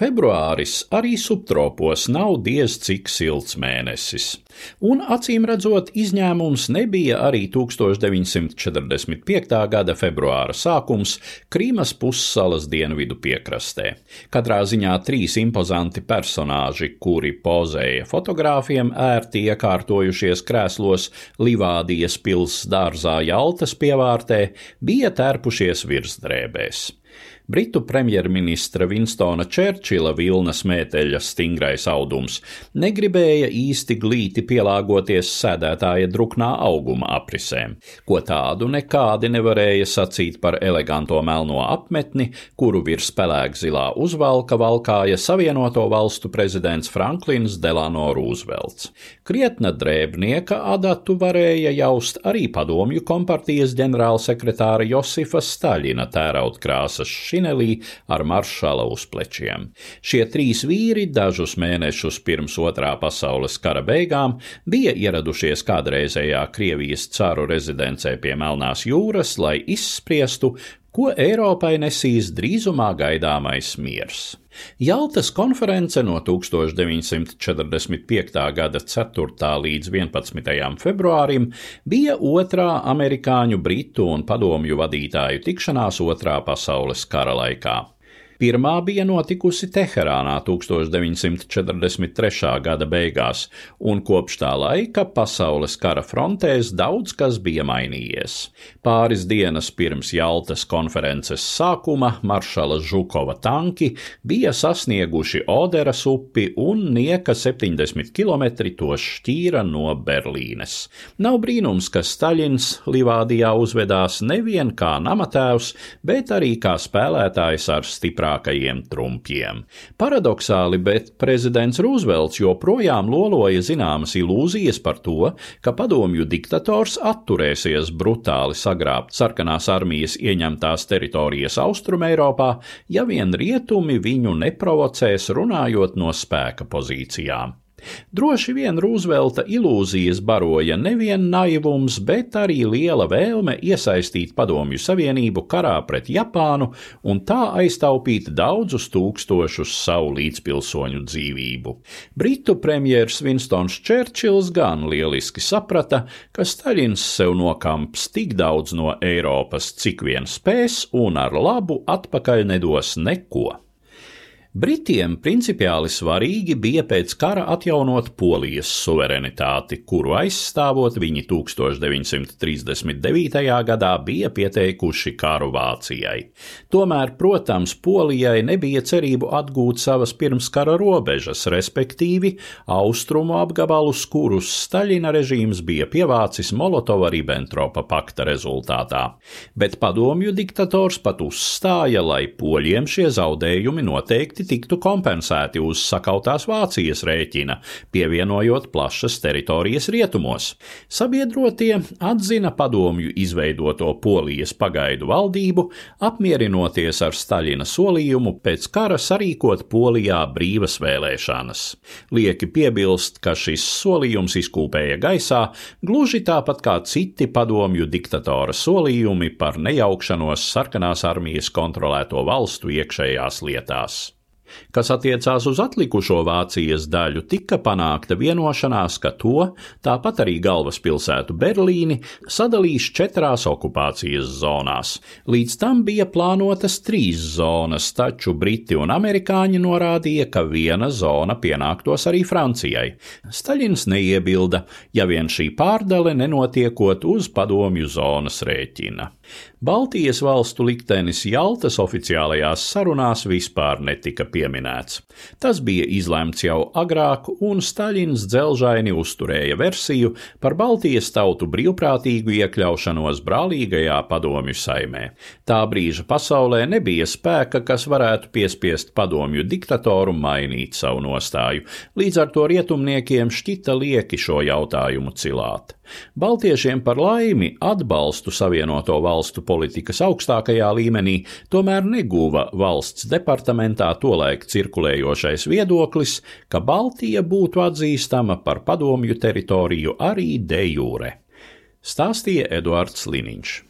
Februāris arī subtropos nav diez cik silts mēnesis, un acīm redzot, izņēmums nebija arī 1945. gada februāra sākums Krīmas pussalas dienvidu piekrastē. Katrā ziņā trīs impozanti personāži, kuri pozēja fotogrāfiem, ērti iekārtojušies krēslos Livādijas pils dārzā Jaltas pievārtē, bija tērpušies virsdrēbēs. Britu premjerministra Winstona Čērčila vilnas mēteļa stingrais audums negribēja īsti glīti pielāgoties sēdētāja druknā auguma aprisēm, ko tādu nekādi nevarēja sacīt par eleganto melno apmetni, kuru virs pelēk zilā uzvalka valkāja Savienoto valstu prezidents Franklins Delano Roosevelts. Krietna drēbnieka adatu varēja jaust arī padomju kompartijas ģenerālsekretāra Josifa Staļina tērautkrāsas šī šinelī ar maršala uzplečiem. Šie trīs vīri dažus mēnešus pirms otrā pasaules kara beigām bija ieradušies kādreizējā Krievijas caru rezidencē pie Melnās jūras, lai izspriestu, ko Eiropai nesīs drīzumā gaidāmais miers. Jaltas konference no 1945. gada 4. līdz 11. februārim bija otrā amerikāņu, britu un padomju vadītāju tikšanās otrā pasaules kara laikā. Pirmā bija notikusi Teherānā 1943. gada beigās, un kopš tā laika pasaules kara frontēs daudz kas bija mainījies. Pāris dienas pirms Jaltas konferences sākuma maršala Žukova tanki bija sasnieguši Oderas upi un nieka 70 km to šķīra no Berlīnes. Nav brīnums, ka Staļins Livādijā uzvedās nevien kā namatēvs, bet arī kā spēlētājs ar stiprā stiprākajiem trumpiem. Paradoxāli, bet prezidents Rūzvelts joprojām loloja zināmas ilūzijas par to, ka padomju diktators atturēsies brutāli sagrābt sarkanās armijas ieņemtās teritorijas Austrumēropā, ja vien rietumi viņu neprovocēs runājot no spēka pozīcijām. Droši vien Rūzvelta ilūzijas baroja nevien naivums, bet arī liela vēlme iesaistīt Padomju Savienību karā pret Japānu un tā aiztaupīt daudzus tūkstošus savu līdzpilsoņu dzīvību. Britu premjers Winstons Čērčils gan lieliski saprata, ka Staļins sev nokamps tik daudz no Eiropas, cik vien spēs, un ar labu atpakaļ nedos neko. Britiem principiāli svarīgi bija pēc kara atjaunot Polijas suverenitāti, kuru aizstāvot viņi 1939. gadā bija pieteikuši karu Vācijai. Tomēr, protams, Polijai nebija cerību atgūt savas pirmskara robežas, respektīvi austrumu apgabalus, kurus Staļina režīms bija pievācis Molotova-Ribbentropa pakta rezultātā. Bet padomju diktators pat uzstāja, lai poļiem šie zaudējumi noteikti noteikti tiktu kompensēti uz sakautās Vācijas rēķina, pievienojot plašas teritorijas rietumos. Sabiedrotie atzina padomju izveidoto Polijas pagaidu valdību, apmierinoties ar Staļina solījumu pēc kara sarīkot Polijā brīvas vēlēšanas. Lieki piebilst, ka šis solījums izkūpēja gaisā, gluži tāpat kā citi padomju diktatora solījumi par nejaukšanos sarkanās armijas kontrolēto valstu iekšējās lietās. Kas attiecās uz atlikušo Vācijas daļu, tika panākta vienošanās, ka to, tāpat arī galvaspilsētu Berlīni, sadalīs četrās okupācijas zonās. Līdz tam bija plānotas trīs zonas, taču Briti un Amerikāņi norādīja, ka viena zona pienāktos arī Francijai. Staļins neiebilda, ja vien šī pārdale nenotiekot uz padomju zonas rēķina. Baltijas valstu liktenis Jaltas oficiālajās sarunās vispār netika pieminēts. Tas bija izlemts jau agrāk, un Staļins dzelžaini uzturēja versiju par Baltijas tautu brīvprātīgu iekļaušanos brālīgajā padomju saimē. Tā brīža pasaulē nebija spēka, kas varētu piespiest padomju diktatoru mainīt savu nostāju, līdz ar to rietumniekiem šķita lieki šo jautājumu cilāt. Baltiešiem par laimi atbalstu Savienoto valstu politikas augstākajā līmenī tomēr neguva valsts departamentā tolaik cirkulējošais viedoklis, ka Baltija būtu atzīstama par padomju teritoriju arī de jure. Stāstīja Eduards Liniņš.